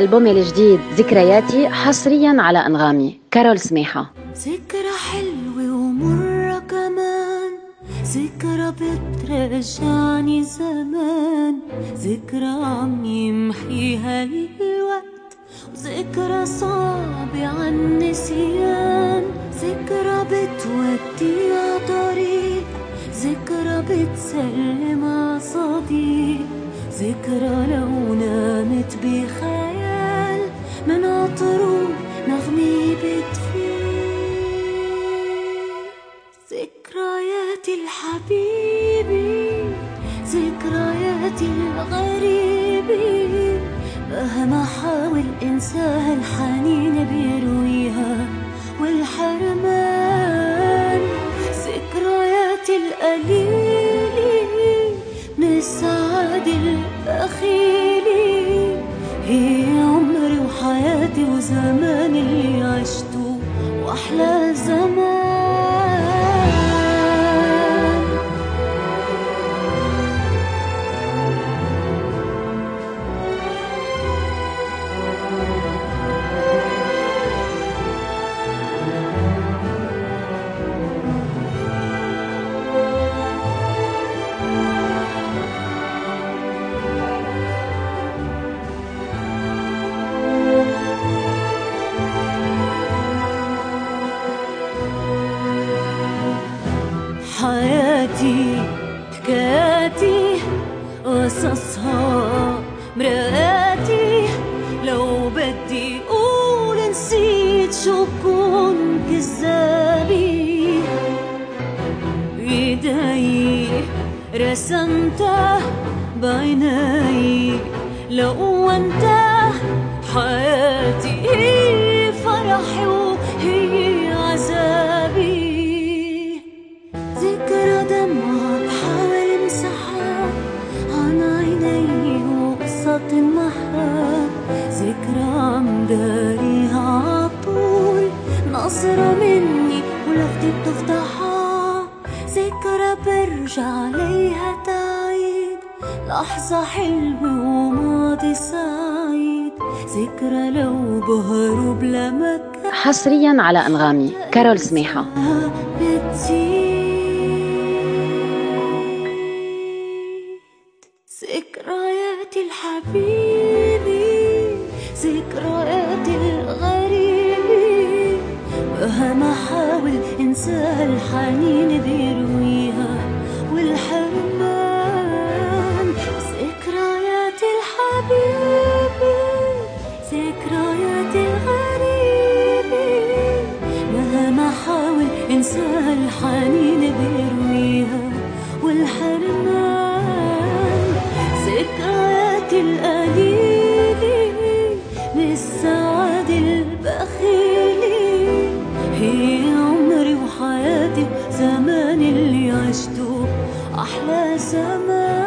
ألبومي الجديد ذكرياتي حصريا على أنغامي كارول سميحة. ذكرى حلوة ومرة كمان ذكرى بترجعني زمان. ذكرى عم يمحيها الوقت وذكرى صعبة عن نسيان. ذكرى بتودي طريق ذكرى بتسلم صديق. ذكرى لو نامت بخيال عطره نغمي ذكريات الحبيبي ذكريات الغريبة مهما حاول انساها الحنين بيرويها والحرمان. ذكريات القليلة من السعادة البخيلة هي وزمان اللي حياتي حكاياتي قصصها مرآتي. لو بدي قول نسيت شو بكون كذابي. إيدي رسمتها بعيني. لو أنت حياتي هي فرحي نظرة مني ولفتي بتفتحها. ذكرى برجع عليها تعيد. لحظة حلوة وماضي سعيد. ذكرى لو بهروا بلا مكان. حصريا على أنغامي كارول سميحة. ذكريات الحبيبي ذكريات الغريبي مهما حاول انساها الحنين بيرويها والحرمان ذكريات الحبيبي ذكريات الغريبي مهما حاول انساها الحنين زمان اللي عشته أحلى زمان.